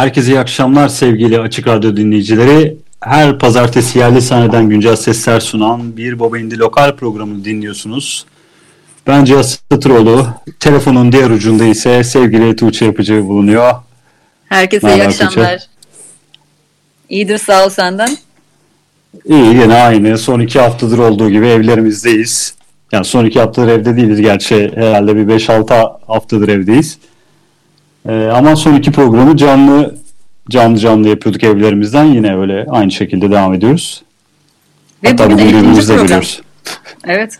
Herkese iyi akşamlar sevgili Açık Radyo dinleyicileri. Her pazartesi yerli sahneden güncel sesler sunan bir Baba İndi Lokal programını dinliyorsunuz. Ben Cihaz Satıroğlu. Telefonun diğer ucunda ise sevgili Tuğçe Yapıcı bulunuyor. Herkese Merhaba iyi akşamlar. Tuğçe. İyidir sağ ol senden. İyi yine aynı. Son iki haftadır olduğu gibi evlerimizdeyiz. Yani son iki haftadır evde değiliz. Gerçi herhalde bir 5-6 haftadır evdeyiz. Ee, ama son iki programı canlı canlı canlı yapıyorduk evlerimizden. Yine öyle aynı şekilde devam ediyoruz. Ve Hatta bugün birbirimizle görüyoruz. Evet.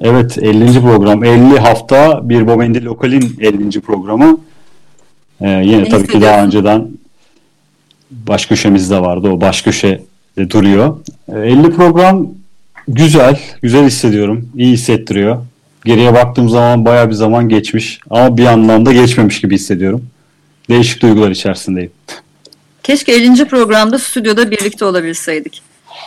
Evet 50. program. 50 hafta bir Bobendi Lokal'in 50. programı. Ee, yine ne tabii ki daha önceden baş köşemiz de vardı. O baş köşe duruyor. Ee, 50 program güzel. Güzel hissediyorum. İyi hissettiriyor. Geriye baktığım zaman baya bir zaman geçmiş. Ama bir anlamda geçmemiş gibi hissediyorum. Değişik duygular içerisindeyim. Keşke 50. programda stüdyoda birlikte olabilseydik.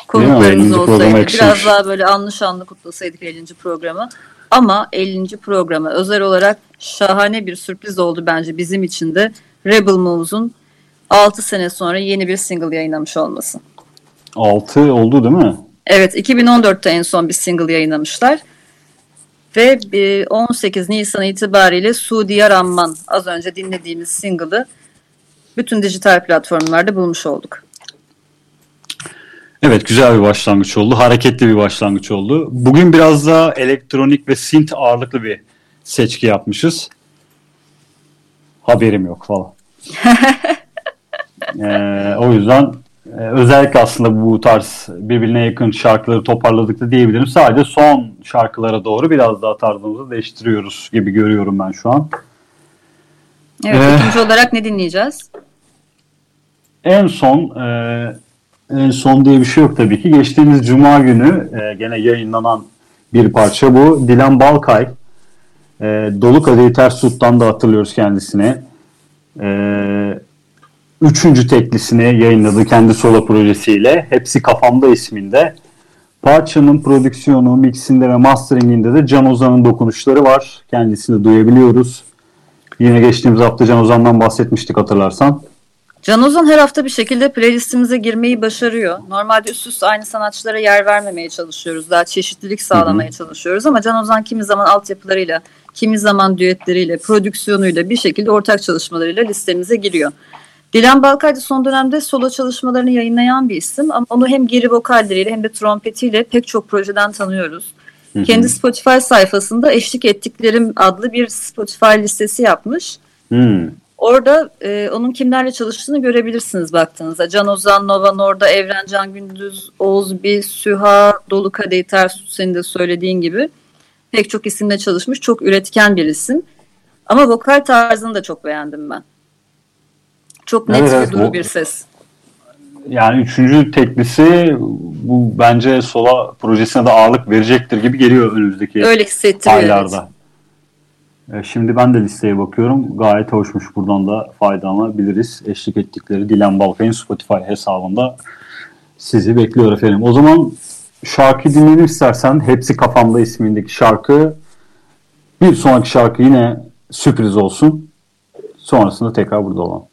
Konuklarımız olsaydı. Biraz daha böyle anlı şanlı kutlasaydık 50. programı. Ama 50. programı özel olarak şahane bir sürpriz oldu bence bizim için de. Rebel Moves'un 6 sene sonra yeni bir single yayınlamış olması. 6 oldu değil mi? Evet 2014'te en son bir single yayınlamışlar. Ve 18 Nisan itibariyle Suudi Ramman az önce dinlediğimiz single'ı bütün dijital platformlarda bulmuş olduk. Evet güzel bir başlangıç oldu. Hareketli bir başlangıç oldu. Bugün biraz daha elektronik ve synth ağırlıklı bir seçki yapmışız. Haberim yok falan. ee, o yüzden özellikle aslında bu tarz birbirine yakın şarkıları toparladık da diyebilirim. Sadece son şarkılara doğru biraz daha tarzımızı değiştiriyoruz gibi görüyorum ben şu an. Evet, ee, ikinci olarak ne dinleyeceğiz? En son e, en son diye bir şey yok tabii ki. Geçtiğimiz Cuma günü e, gene yayınlanan bir parça bu. Dilan Balkay. E, Dolu Kadehi Ters Tut'tan da hatırlıyoruz kendisini. E, üçüncü teklisini yayınladı kendi solo projesiyle. Hepsi Kafamda isminde. Parçanın prodüksiyonu, mixinde ve masteringinde de Can Ozan'ın dokunuşları var. Kendisini duyabiliyoruz. Yine geçtiğimiz hafta Can Ozan'dan bahsetmiştik hatırlarsan. Can Ozan her hafta bir şekilde playlistimize girmeyi başarıyor. Normalde üst üste aynı sanatçılara yer vermemeye çalışıyoruz. Daha çeşitlilik sağlamaya Hı-hı. çalışıyoruz ama Can Ozan kimi zaman altyapılarıyla, kimi zaman düetleriyle, prodüksiyonuyla bir şekilde ortak çalışmalarıyla listemize giriyor. Dilan Balkaycı son dönemde solo çalışmalarını yayınlayan bir isim ama onu hem geri vokalleriyle hem de trompetiyle pek çok projeden tanıyoruz. Hı hı. Kendi Spotify sayfasında Eşlik Ettiklerim adlı bir Spotify listesi yapmış. Hı. Orada e, onun kimlerle çalıştığını görebilirsiniz baktığınızda. Can Ozan, Nova Norda, Evren Can Gündüz, Oğuz Bir, Süha, Dolu Kadeh Ters senin de söylediğin gibi. Pek çok isimle çalışmış. Çok üretken bir isim. Ama vokal tarzını da çok beğendim ben. Çok net evet, ve duru bir ses. Yani üçüncü teklisi bu bence sola projesine de ağırlık verecektir gibi geliyor önümüzdeki Öyle aylarda. Evet. Şimdi ben de listeye bakıyorum. Gayet hoşmuş. Buradan da faydalanabiliriz. Eşlik ettikleri Dilan Balkay'ın Spotify hesabında sizi bekliyor efendim. O zaman şarkı dinleyelim istersen. Hepsi Kafamda ismindeki şarkı. Bir sonraki şarkı yine sürpriz olsun. Sonrasında tekrar burada olalım.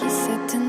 he said to me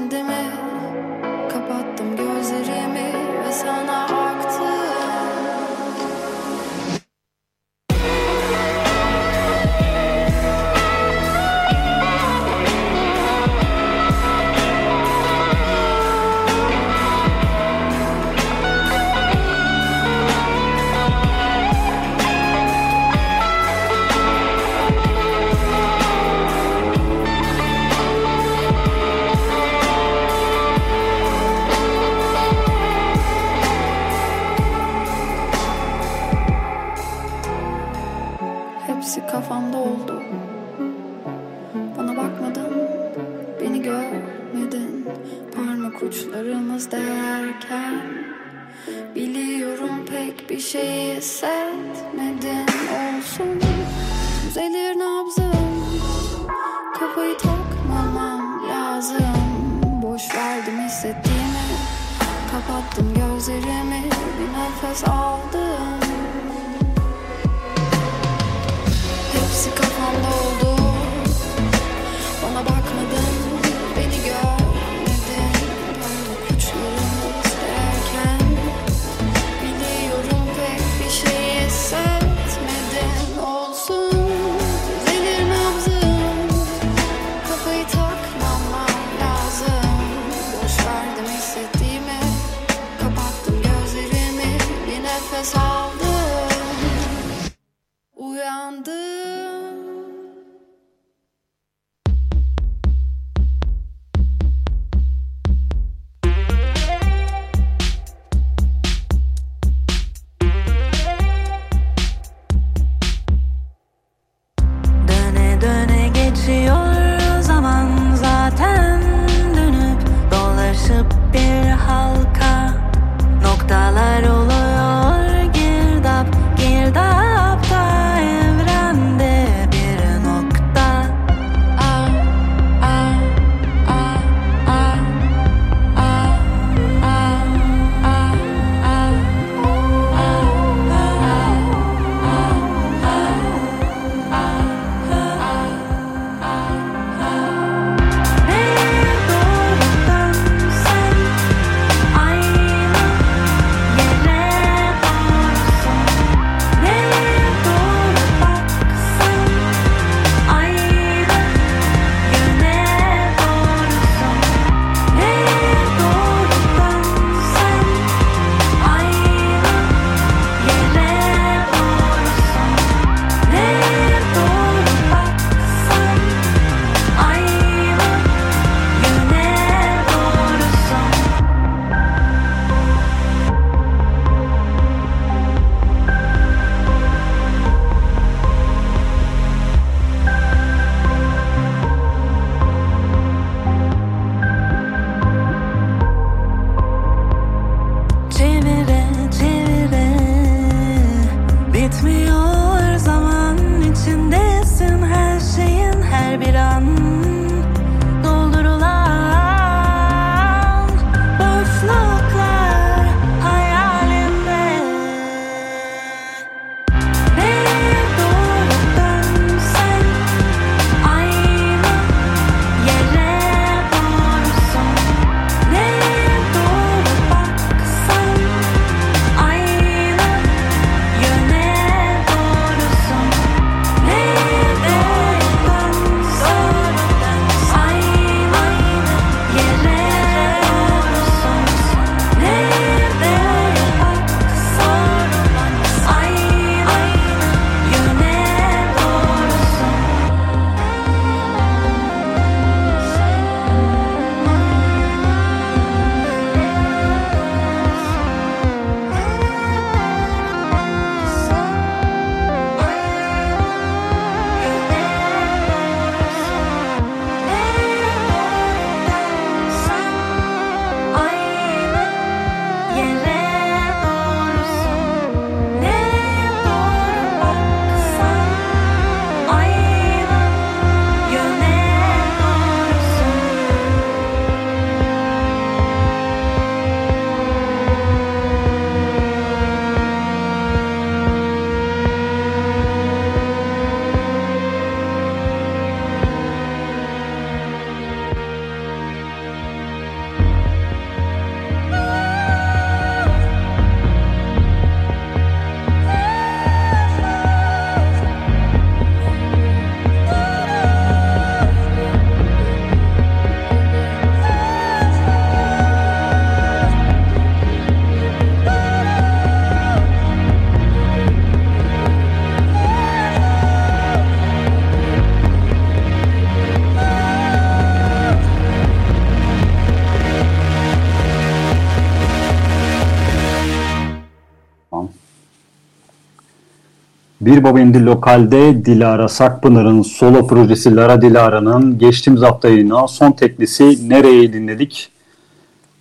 Bir Baba İndi Lokal'de Dilara Sakpınar'ın solo projesi Lara Dilara'nın geçtiğimiz hafta yayınlanan son teklisi Nere'yi dinledik.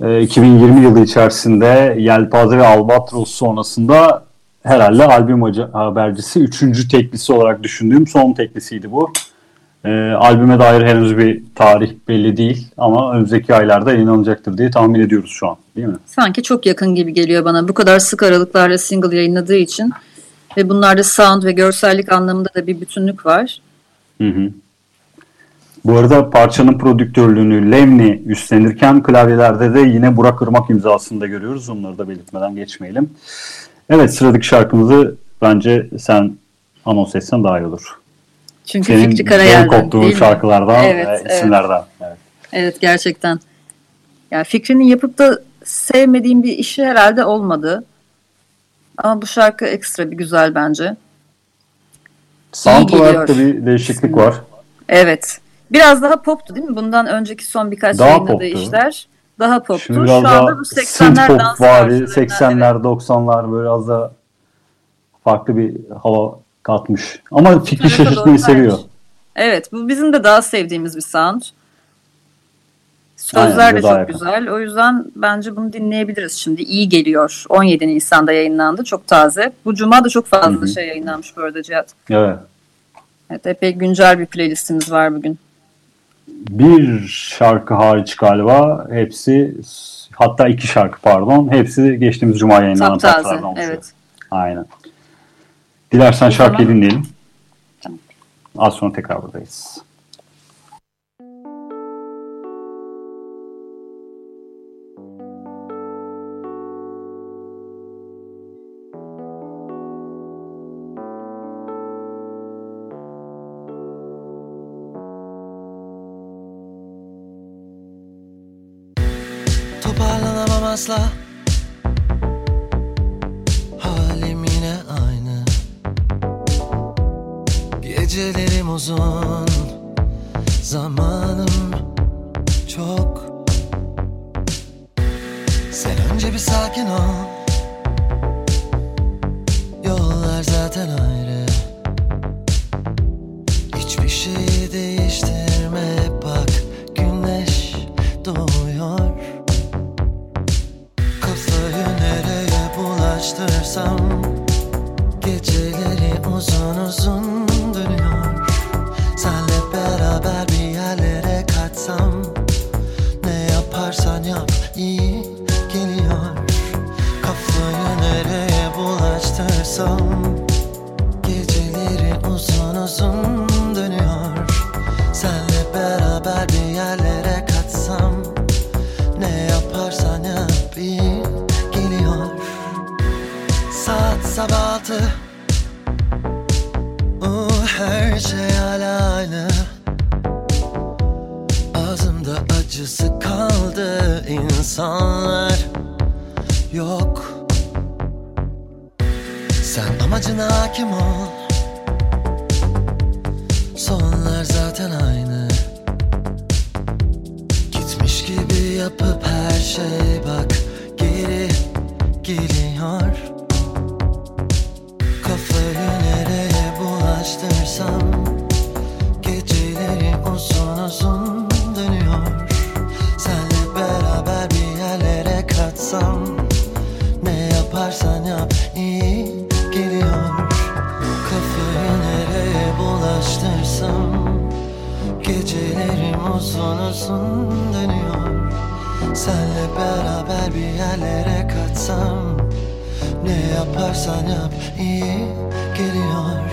Ee, 2020 yılı içerisinde Yelpaze ve Albatros sonrasında herhalde albüm habercisi üçüncü teklisi olarak düşündüğüm son teklisiydi bu. Ee, albüme dair henüz bir tarih belli değil ama önümüzdeki aylarda yayınlanacaktır diye tahmin ediyoruz şu an değil mi? Sanki çok yakın gibi geliyor bana. Bu kadar sık aralıklarla single yayınladığı için ve bunlarda sound ve görsellik anlamında da bir bütünlük var. Hı hı. Bu arada parçanın prodüktörlüğünü Lemni üstlenirken klavyelerde de yine Burak Irmak imzasını da görüyoruz. Onları da belirtmeden geçmeyelim. Evet sıradaki şarkımızı bence sen anons etsen daha iyi olur. Çünkü Senin Fikri Karayel'den koptuğun değil mi? şarkılardan Evet, ve evet. isimlerden. Evet. Evet gerçekten. Yani Fikri'nin yapıp da sevmediğim bir işi herhalde olmadı. Ama bu şarkı ekstra bir güzel bence. Sound İyi olarak da bir değişiklik var. Evet. Biraz daha poptu değil mi? Bundan önceki son birkaç Daha yayınladığı poptu. işler daha poptu. Şimdi Şu biraz anda daha bu 80'ler synth pop dans vari, versiyonlarından 80'ler 90'lar böyle az da farklı bir hava katmış. Ama fikri şaşırtmayı seviyor. Evet bu bizim de daha sevdiğimiz bir sound. Sözler Aynen, de çok yakın. güzel. O yüzden bence bunu dinleyebiliriz şimdi. İyi geliyor. 17 Nisan'da yayınlandı. Çok taze. Bu cuma da çok fazla Hı hı. şey yayınlanmış bu arada Cihat. Evet. Evet epey güncel bir playlistimiz var bugün. Bir şarkı hariç galiba hepsi hatta iki şarkı pardon hepsi geçtiğimiz cuma yayınlanan Taptaze. parçalardan oluşuyor. Evet. Aynen. Dilersen şarkıyı dinleyelim. Tamam. Az sonra tekrar buradayız. Tesla. Yok. Sen amacına hakim ol. Sonlar zaten aynı. Gitmiş gibi yapıp her şey bak geri geliyor. Kafayı Uzun dönüyor Senle beraber bir yerlere kaçsam Ne yaparsan yap iyi geliyor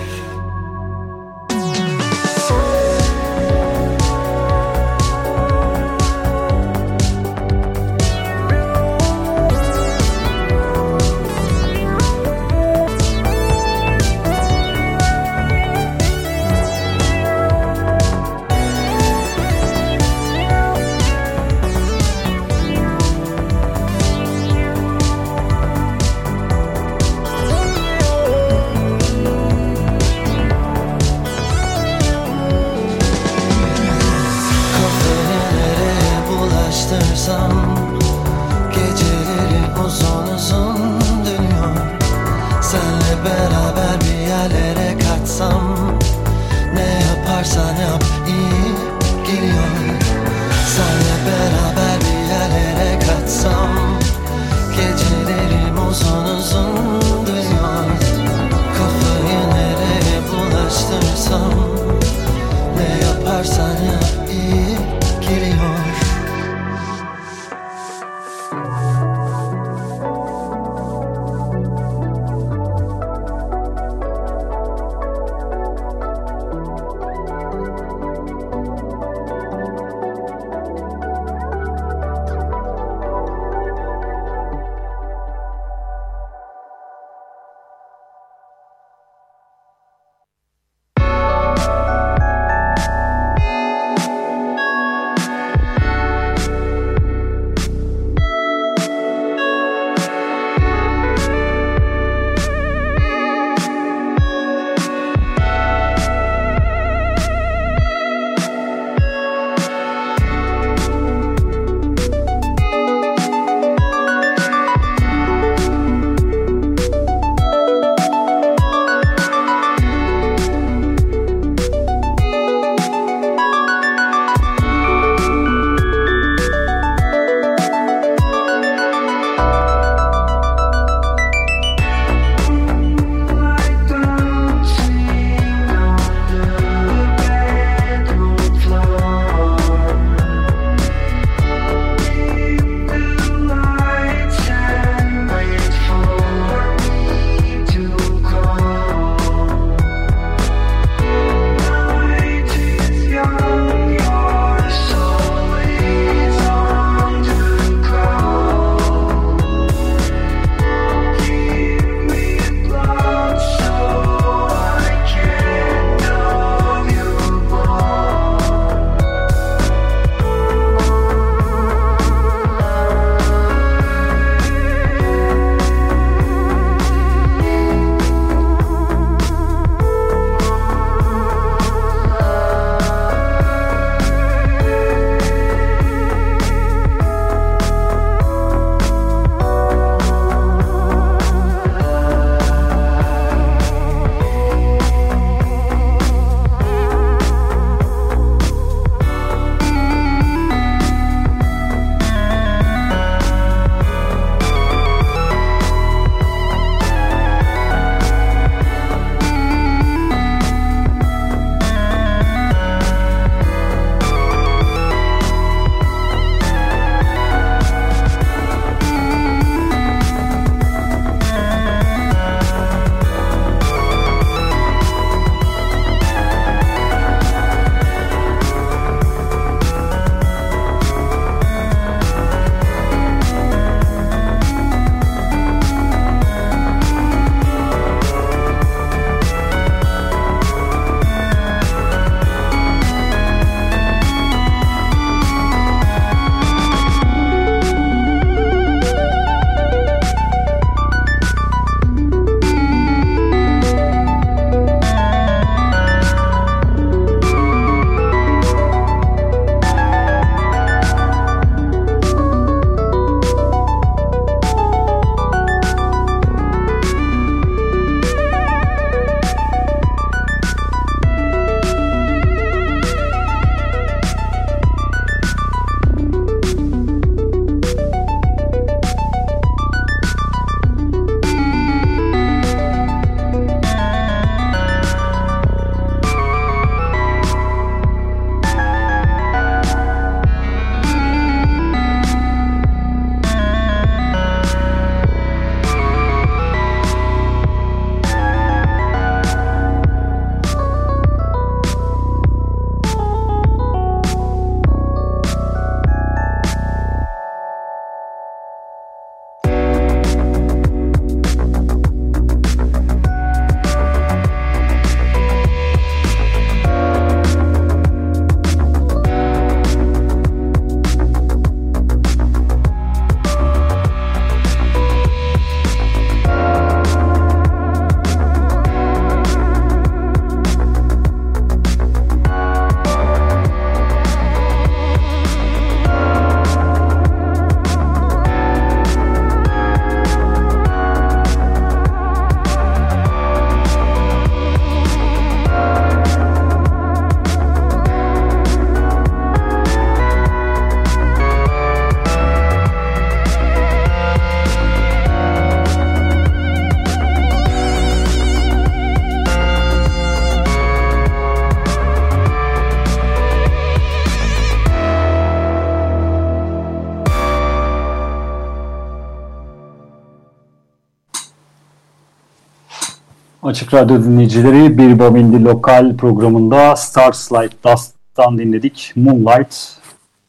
Açık Radyo dinleyicileri bir Babindi lokal programında Stars Like Dust'tan dinledik. Moonlight.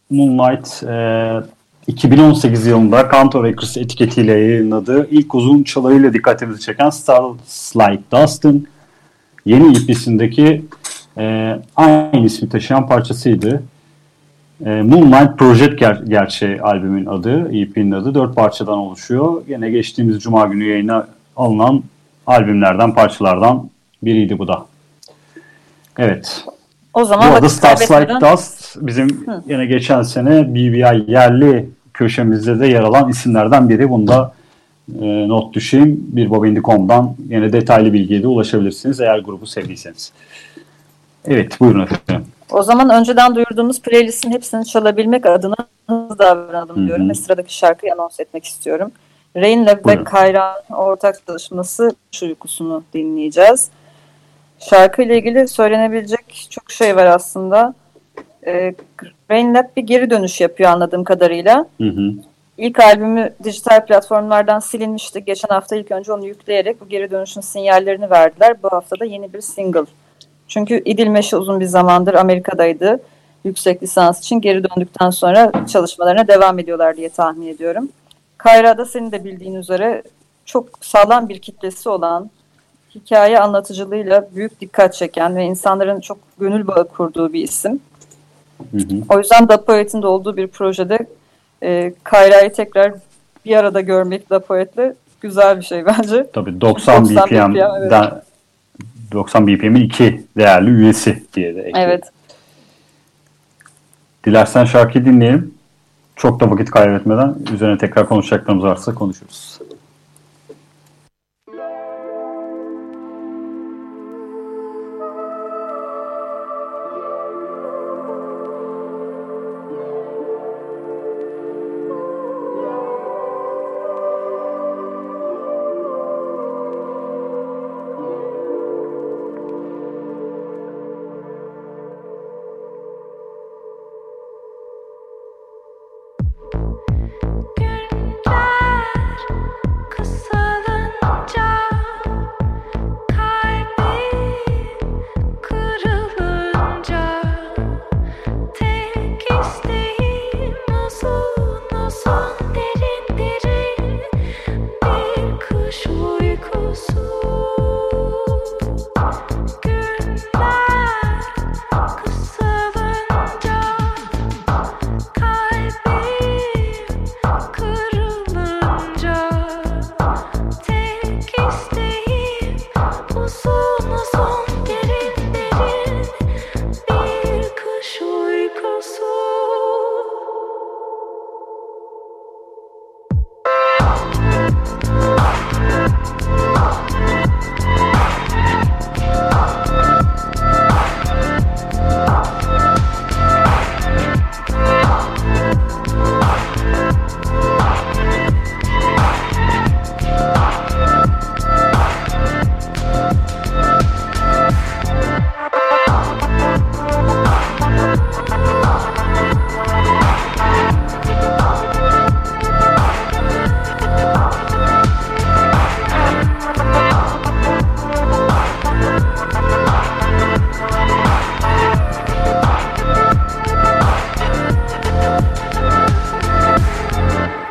Moonlight e, 2018 yılında Canto Records etiketiyle yayınladığı ilk uzun çalarıyla dikkatimizi çeken Stars Like Dust'ın yeni EP'sindeki e, aynı ismi taşıyan parçasıydı. E, Moonlight Project ger gerçeği albümün adı, EP'nin adı. Dört parçadan oluşuyor. Yine geçtiğimiz Cuma günü yayına alınan albümlerden, parçalardan biriydi bu da. Evet. O zaman bu arada Stars Like Dust bizim yine geçen sene BBI yerli köşemizde de yer alan isimlerden biri. Bunda e, not düşeyim. Bir Bobindi.com'dan yine detaylı bilgiye de ulaşabilirsiniz eğer grubu sevdiyseniz. Evet buyurun efendim. O zaman önceden duyurduğumuz playlistin hepsini çalabilmek adına hızlı davranalım Hı hı. diyorum ve sıradaki şarkıyı anons etmek istiyorum. Rain'le ve Buyurun. Kayran ortak çalışması Kuş Uykusu'nu dinleyeceğiz. Şarkıyla ilgili söylenebilecek çok şey var aslında. Ee, Rain'le bir geri dönüş yapıyor anladığım kadarıyla. Hı hı. İlk albümü dijital platformlardan silinmişti. Geçen hafta ilk önce onu yükleyerek bu geri dönüşün sinyallerini verdiler. Bu hafta da yeni bir single. Çünkü İdil Meşe uzun bir zamandır Amerika'daydı. Yüksek lisans için geri döndükten sonra çalışmalarına devam ediyorlar diye tahmin ediyorum. Kayra'da senin de bildiğin üzere çok sağlam bir kitlesi olan, hikaye anlatıcılığıyla büyük dikkat çeken ve insanların çok gönül bağı kurduğu bir isim. Hı hı. O yüzden Da Poet'in de olduğu bir projede e, Kayra'yı tekrar bir arada görmek Da Poet'le güzel bir şey bence. Tabii 90, 90 BPM, BPM, evet. 90 BPM'in iki değerli üyesi diye de ekleyelim. Evet. Dilersen şarkıyı dinleyelim. Çok da vakit kaybetmeden üzerine tekrar konuşacaklarımız varsa konuşuruz.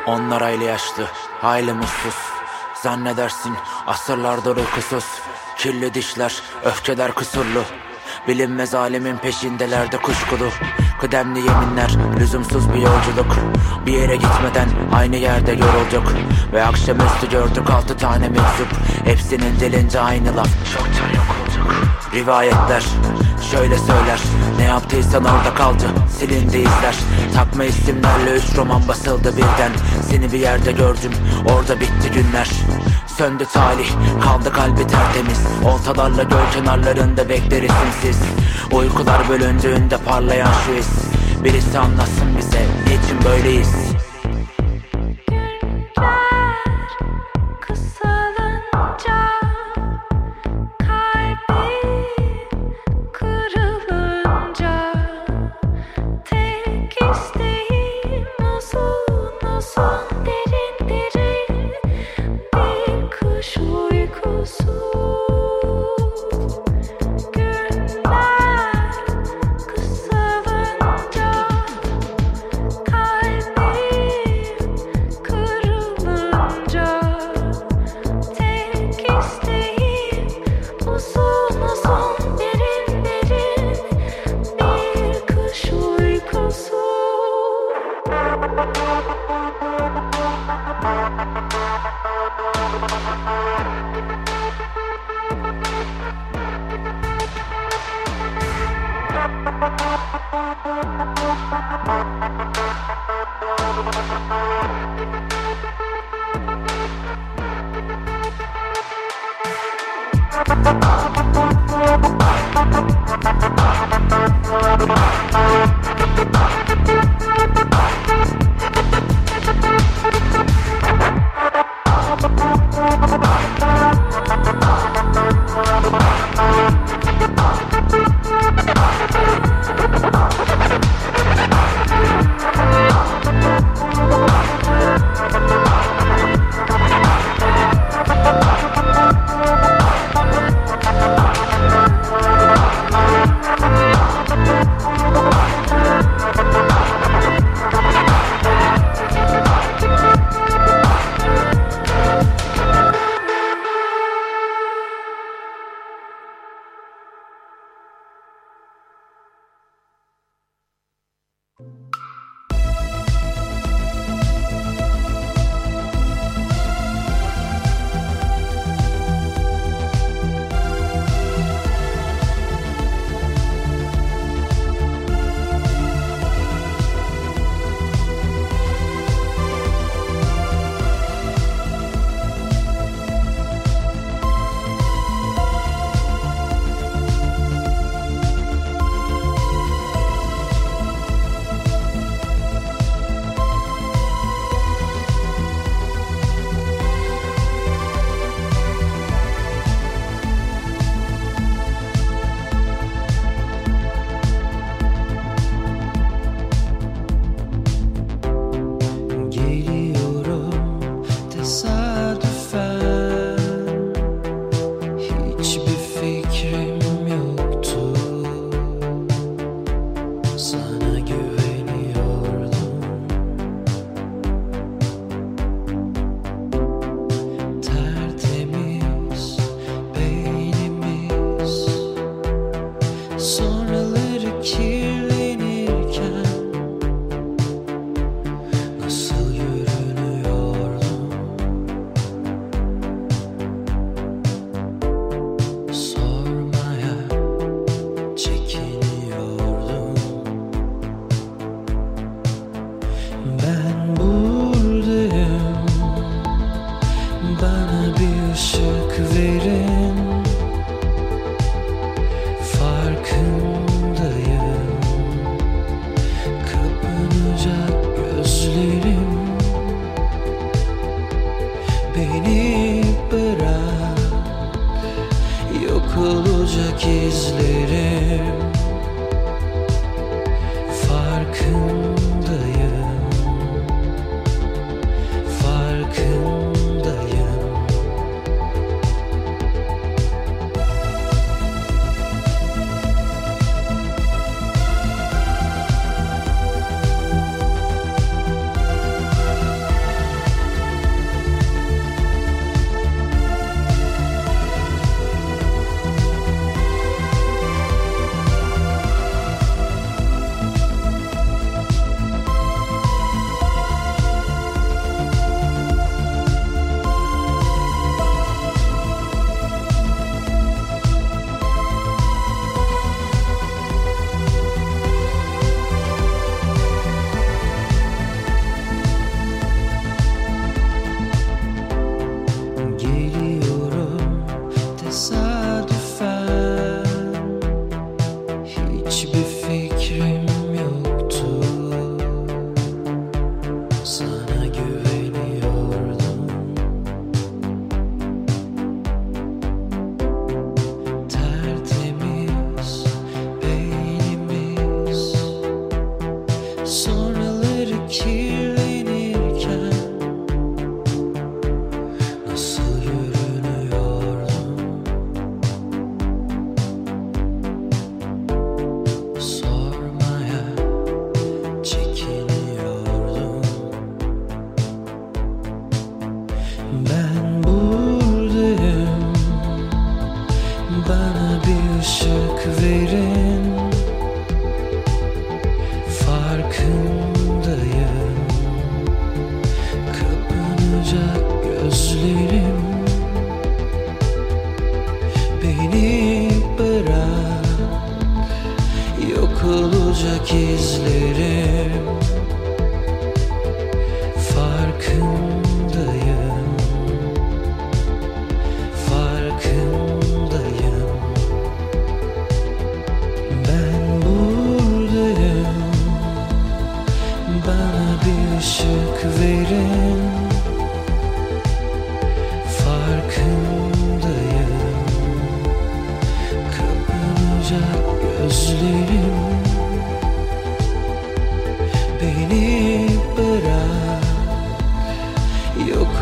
Onlar aile yaşlı, aile mutsuz. Zannedersin asırlardır uykusuz Kirli dişler, öfkeler kusurlu. Bilinmez alemin peşindeler kuşkulu. Kıdemli yeminler, lüzumsuz bir yolculuk. Bir yere gitmeden aynı yerde yorulacak. Ve akşamüstü gördük altı tane meczup. Hepsinin dilince aynı laf. Çoktan yok olacak. Rivayetler şöyle söyler yaptıysan orada kaldı silindi izler. Takma isimlerle üç roman basıldı birden. Seni bir yerde gördüm orada bitti günler. Söndü talih kaldı kalbi tertemiz. Oltalarla göl kenarlarında bekler isimsiz Uykular bölündüğünde parlayan şu his. Birisi anlatsın bize niçin böyleyiz Thank you.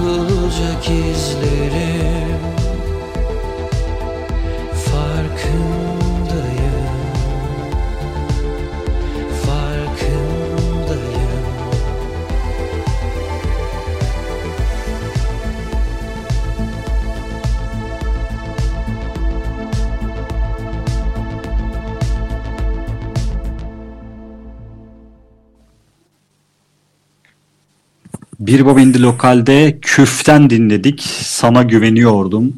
Yok olacak izlerim Bir Bobindi Lokal'de Küf'ten dinledik. Sana güveniyordum.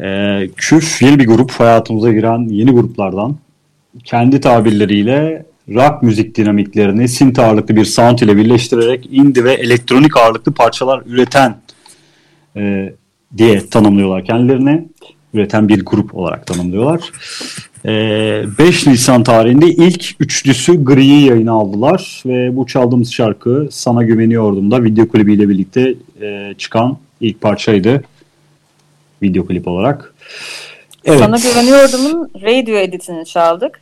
Ee, Küf yeni bir grup. Hayatımıza giren yeni gruplardan. Kendi tabirleriyle rock müzik dinamiklerini synth ağırlıklı bir sound ile birleştirerek indie ve elektronik ağırlıklı parçalar üreten e, diye tanımlıyorlar kendilerini. Üreten bir grup olarak tanımlıyorlar. Ee, 5 Nisan tarihinde ilk üçlüsü Gri'yi yayına aldılar ve bu çaldığımız şarkı Sana Güveniyordum da video klibiyle birlikte e, çıkan ilk parçaydı video klip olarak. Evet. Sana güveniyordum'un radio editini çaldık.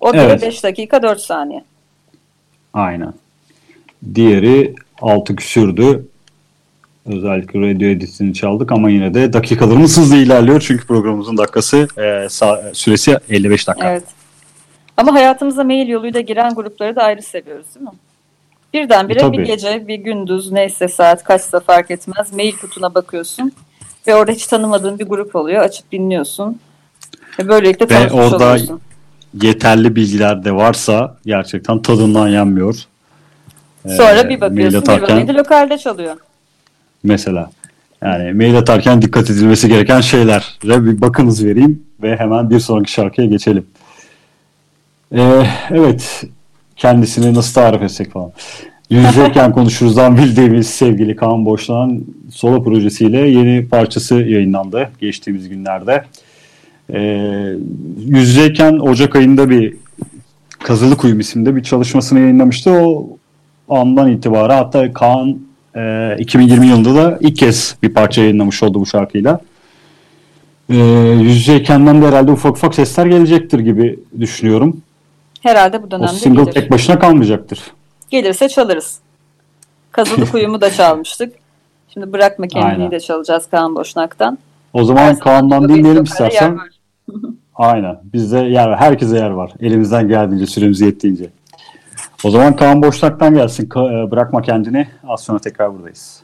O da Evet. 5 dakika 4 saniye. Aynen. Diğeri 6 küsürdü. Özellikle radio editini çaldık ama yine de dakikalarımız hızlı ilerliyor çünkü programımızın dakikası e, sa- süresi 55 dakika. Evet. Ama hayatımıza mail yoluyla giren grupları da ayrı seviyoruz değil mi? Birdenbire Tabii. bir gece, bir gündüz neyse saat kaçsa fark etmez mail kutuna bakıyorsun ve orada hiç tanımadığın bir grup oluyor. Açıp dinliyorsun. Ve böylelikle Ve tanışmış orada oluyorsun. yeterli bilgiler de varsa gerçekten tadından yenmiyor. Sonra Ee, bir bakıyorsun bir lokalde çalıyor. Mesela. Yani mail atarken dikkat edilmesi gereken şeyler. bir bakınız vereyim ve hemen bir sonraki şarkıya geçelim. Ee, evet. Kendisini nasıl tarif etsek falan. Yüzeyken konuşuruzdan bildiğimiz sevgili Kaan Boşlan solo projesiyle yeni parçası yayınlandı geçtiğimiz günlerde. Ee, Yüzeyken Ocak ayında bir Kazılı Kuyum isimde bir çalışmasını yayınlamıştı. O andan itibaren hatta Kaan e, 2020 yılında da ilk kez bir parça yayınlamış oldu bu şarkıyla. e, yüz yüzeyken'den de herhalde ufak ufak sesler gelecektir gibi düşünüyorum. Herhalde bu O dönemde single gelir. tek başına kalmayacaktır. Gelirse çalarız. Kazılı Kuyumu da çalmıştık. Şimdi Bırakma Kendini Aynen. de çalacağız Kaan Boşnak'tan. O Her zaman zaman Kaan'dan dinleyelim istersen. Aynen. Bizde yer var. Herkese yer var. Elimizden geldiğince, süremiz yettiğince. O zaman Kaan Boşnak'tan gelsin. E, bırakma kendini. Az sonra tekrar buradayız.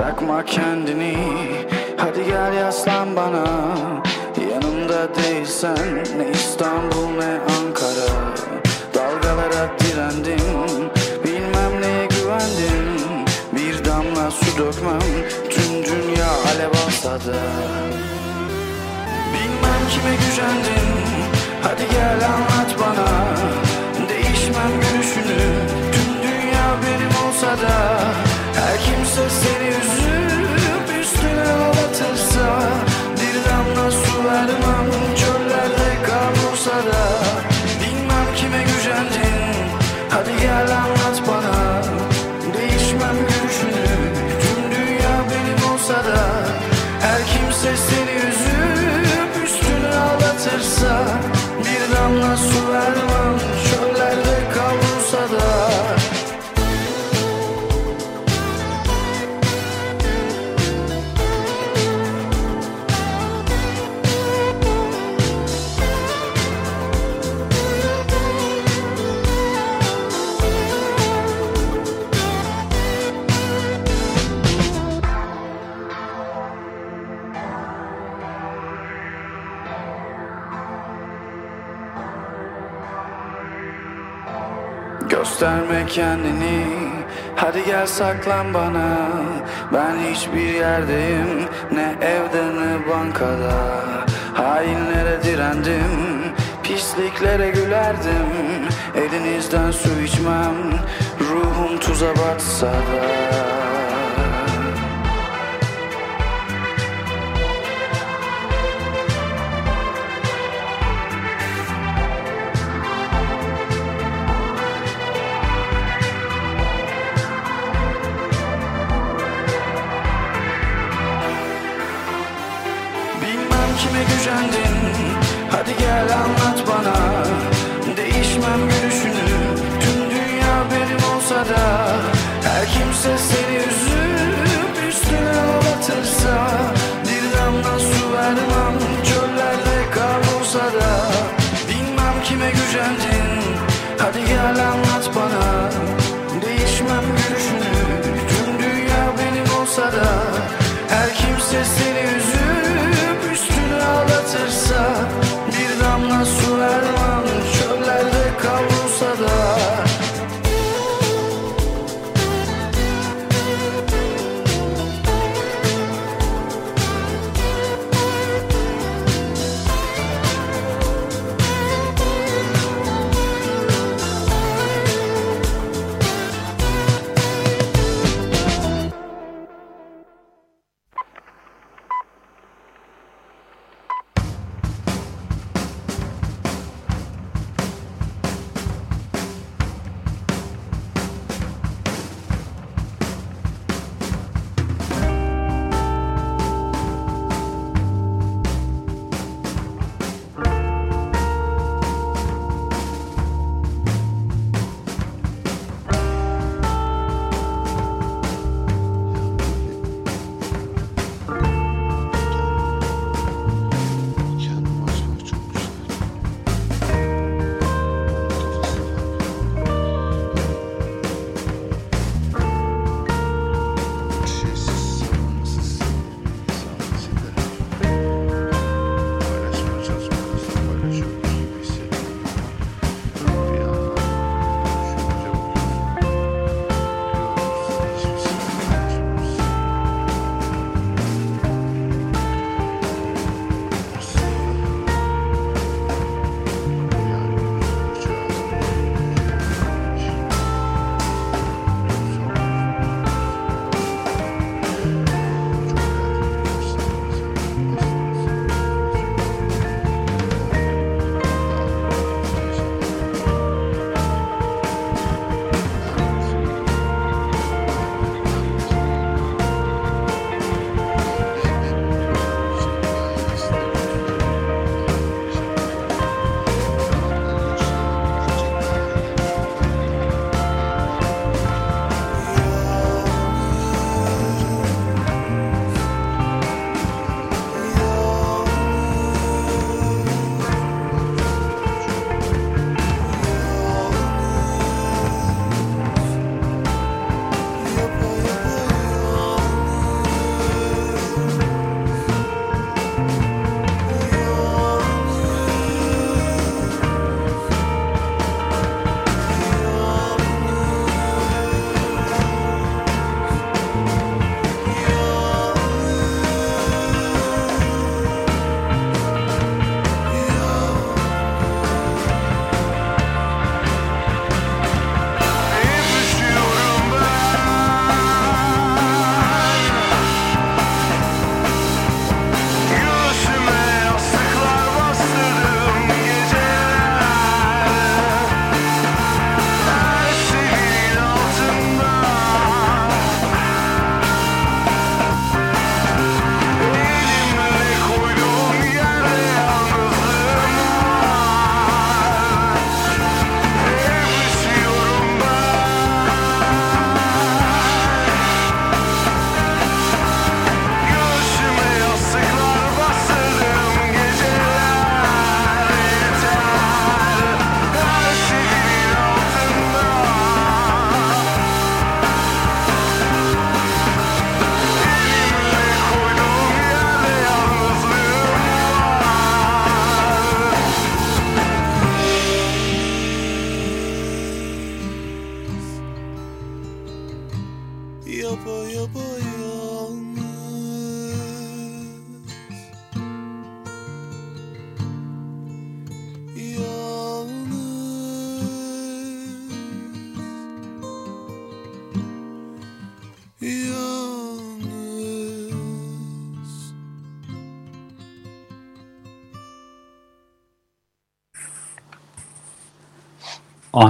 Bırakma kendini. Hadi gel yaslan bana. Yanımda değilsen Ne İstanbul ne Ankara. Dalgalara direndim. Bilmem neye güvendim. Bir damla su dökmem. Tüm dünya alev alsa da Bilmem kime gücendin Hadi gel anlat bana. Değişmem görüşünü Tüm dünya benim olsa da kimse seni üzüp Üstüne ağlatırsa Bir damla su vermem kendini. Hadi gel saklan bana. Ben hiçbir yerdeyim. Ne evde ne bankada. Hainlere direndim. Pisliklere gülerdim. Elinizden su içmem. Ruhum tuza batsa da Her kimse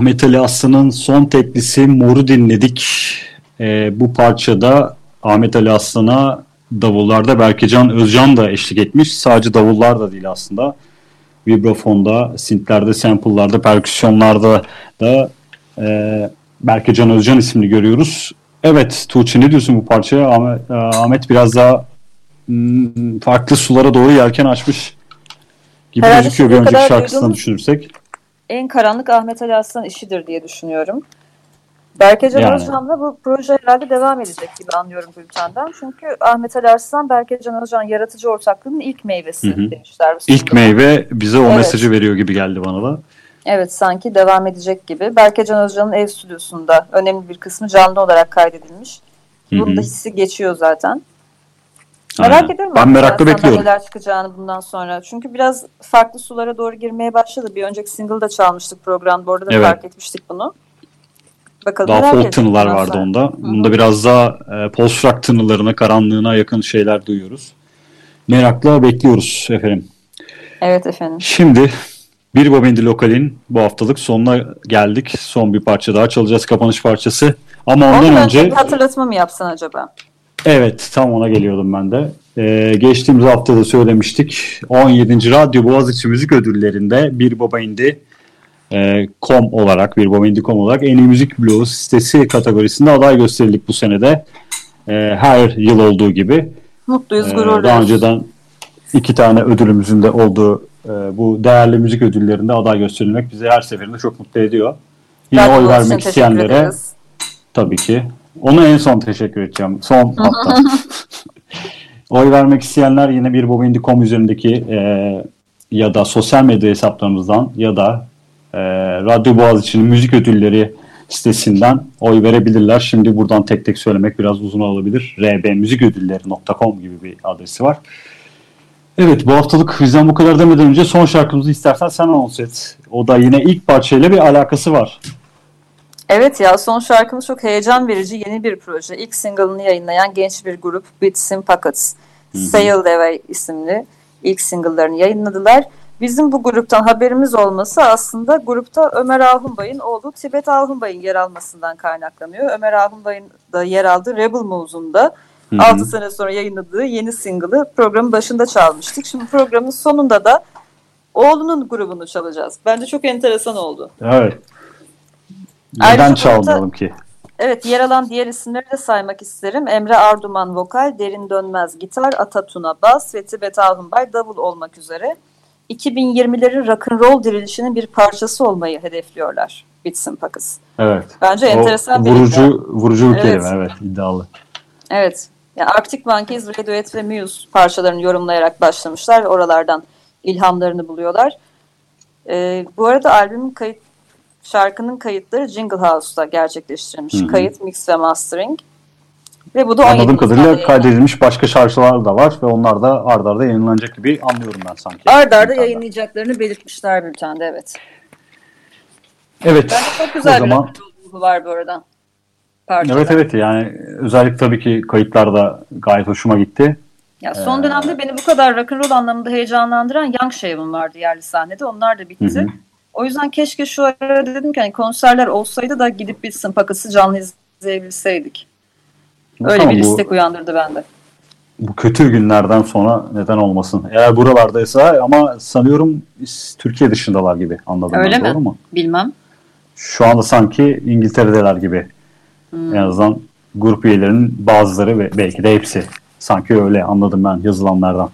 Ahmet Ali Aslan'ın son teklisi Mor'u dinledik. Ee, bu parçada Ahmet Ali Aslan'a davullarda Berkecan Özcan da eşlik etmiş. Sadece davullar da değil aslında. Vibrafonda, syntlerde, sample'larda, perküsyonlarda da e, Berkecan Özcan ismini görüyoruz. Evet Tuğçe ne diyorsun bu parçaya? Ahmet, e, Ahmet biraz daha mm, farklı sulara doğru yelken açmış gibi Herhalde gözüküyor bir önceki şarkısını duyduğumuz- düşünürsek. En karanlık Ahmet Ali Aslan işidir diye düşünüyorum. Berkecan Yani. Özcan'la bu proje herhalde devam edecek gibi anlıyorum bültenden. Çünkü Ahmet Ali Arslan, Berkecan Özcan yaratıcı ortaklığının ilk meyvesi Hı hı. demişler. İlk meyve bize o Evet. mesajı veriyor gibi geldi bana da. Evet sanki devam edecek gibi. Berkecan Özcan'ın ev stüdyosunda önemli bir kısmı canlı olarak kaydedilmiş. Bunun da hissi geçiyor zaten. Aynen. Merak ediyorum. Ben merakla bekliyorum. Neler çıkacağını bundan sonra. Çünkü biraz farklı sulara doğru girmeye başladı. Bir önceki single'da çalmıştık programda. Orada da Evet. fark etmiştik bunu. Bakalım Daha folk tınılar vardı sonra. onda. Bunda biraz daha e, post rock tınılarına, karanlığına yakın şeyler duyuyoruz. Merakla bekliyoruz efendim. Evet efendim. Şimdi bir Bobendi Lokal'in bu haftalık sonuna geldik. Son bir parça daha çalacağız kapanış parçası. Ama ondan Ondan önce bir hatırlatma mı yapsan acaba? Evet tam ona geliyordum ben de. Ee, geçtiğimiz hafta da söylemiştik. 17. Radyo Boğaziçi Müzik Ödülleri'nde Bir Baba İndi e, com olarak, Bir Baba İndi com olarak en iyi müzik bloğu sitesi kategorisinde aday gösterildik bu senede. Ee, her yıl olduğu gibi. Mutluyuz, Ee, gururluyuz. daha önceden iki tane ödülümüzün de olduğu e, bu değerli müzik ödüllerinde aday gösterilmek bizi her seferinde çok mutlu ediyor. Yine Radyo oy vermek isteyenlere ederiz. Tabii ki. Ona en son teşekkür edeceğim. Son hafta. Oy vermek isteyenler yine bir Bobindi.com üzerindeki e, ya da sosyal medya hesaplarımızdan ya da e, Radyo Boğaziçi'nin müzik ödülleri sitesinden oy verebilirler. Şimdi buradan tek tek söylemek biraz uzun olabilir. rbmüziködülleri.com gibi bir adresi var. Evet bu haftalık bizden bu kadar demeden önce son şarkımızı istersen sen anons et. O da yine ilk parçayla bir alakası var. Evet ya son şarkımız çok heyecan verici yeni bir proje. İlk single'ını yayınlayan genç bir grup Bits in Pockets. Sail Away isimli ilk single'larını yayınladılar. Bizim bu gruptan haberimiz olması aslında grupta Ömer Ahunbay'ın oğlu Tibet Ahunbay'ın yer almasından kaynaklanıyor. Ömer Ahunbay'ın da yer aldığı Rebel hı. 6 sene sonra yayınladığı yeni single'ı programın başında çalmıştık. Şimdi programın sonunda da oğlunun grubunu çalacağız. Bence çok enteresan oldu. Evet. Ayrıca Neden burada- çalmayalım ki? Evet yer alan diğer isimleri de saymak isterim. Emre Arduman vokal, Derin Dönmez gitar, Atatuna bas ve Tibet Ahunbay davul olmak üzere 2020'lerin rock'n'roll dirilişinin bir parçası olmayı hedefliyorlar Bitsin Pakız. Evet. Bence O enteresan bir vurucu, iddia. vurucu bir Evet. kelime evet iddialı. Evet. Ya Arctic Monkeys, Radiohead ve Muse parçalarını yorumlayarak başlamışlar ve oralardan ilhamlarını buluyorlar. Ee, bu arada albümün kayıt şarkının kayıtları Jingle House'da gerçekleştirilmiş. Hı hı. Kayıt, mix ve mastering. Ve bu da 17 Anladığım kadarıyla kaydedilmiş başka şarkılar da var ve onlar da ard arda yayınlanacak gibi anlıyorum ben sanki. Arda arda yayınlayacaklarını belirtmişler bültende evet. Evet. Bence çok güzel o bir zaman ruhu var bu arada. Parçada. evet evet yani özellikle tabii ki kayıtlar da gayet hoşuma gitti. Ya son Ee, dönemde beni bu kadar rock'n'roll anlamında heyecanlandıran Young Shaven vardı yerli sahnede. Onlar da bitti. Hı hı. O yüzden keşke şu ara dedim ki hani konserler olsaydı da gidip bitsin pakası canlı izleyebilseydik. Öyle Bakalım bir bu, istek uyandırdı bende. bu kötü günlerden sonra neden olmasın. Eğer buralardaysa ama sanıyorum Türkiye dışındalar gibi anladım Öyle ben, mi? doğru mu? Bilmem. Şu anda sanki İngiltere'deler gibi. Hmm. En azından grup üyelerinin bazıları ve belki de hepsi. Sanki öyle anladım ben yazılanlardan.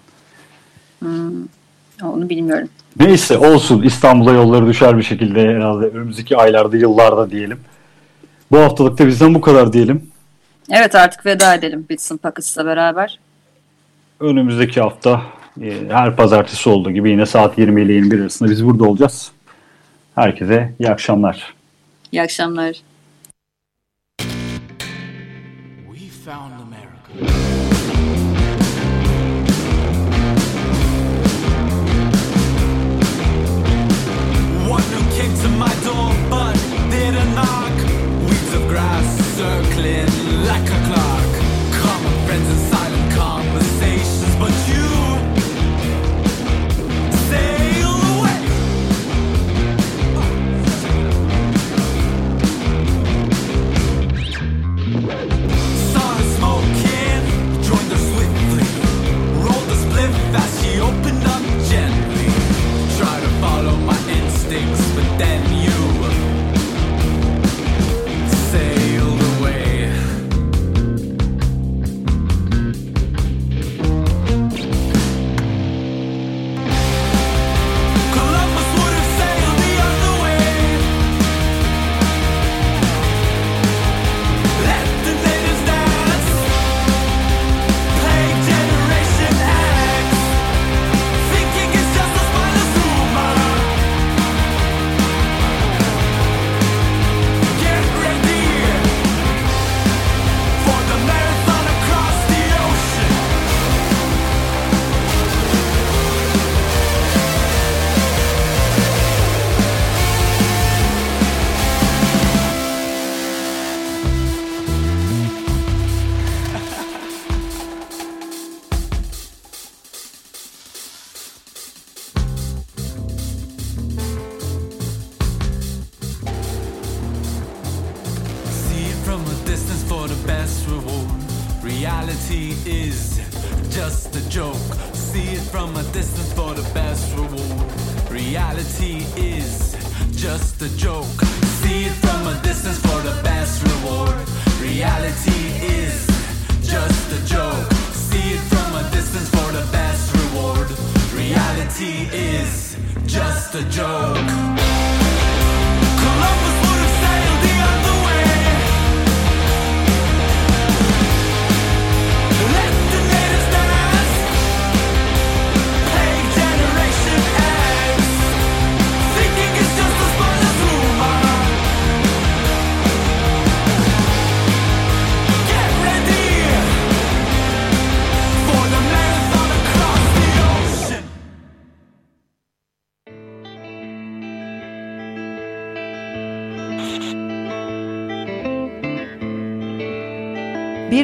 Onu bilmiyorum. Neyse olsun İstanbul'a yolları düşer bir şekilde herhalde önümüzdeki aylarda yıllarda diyelim. Bu haftalık da bizden bu kadar diyelim. Evet artık veda edelim bitsin pakasıyla beraber. Önümüzdeki hafta e, her pazartesi olduğu gibi yine saat 20 ile 21 arasında biz burada olacağız. Herkese iyi akşamlar. İyi akşamlar. circling like a clock. Common friends and silent conversations, but you sail away. Started smoking, joined her swiftly. Rolled the spliff she opened up gently. To follow my instincts, but then.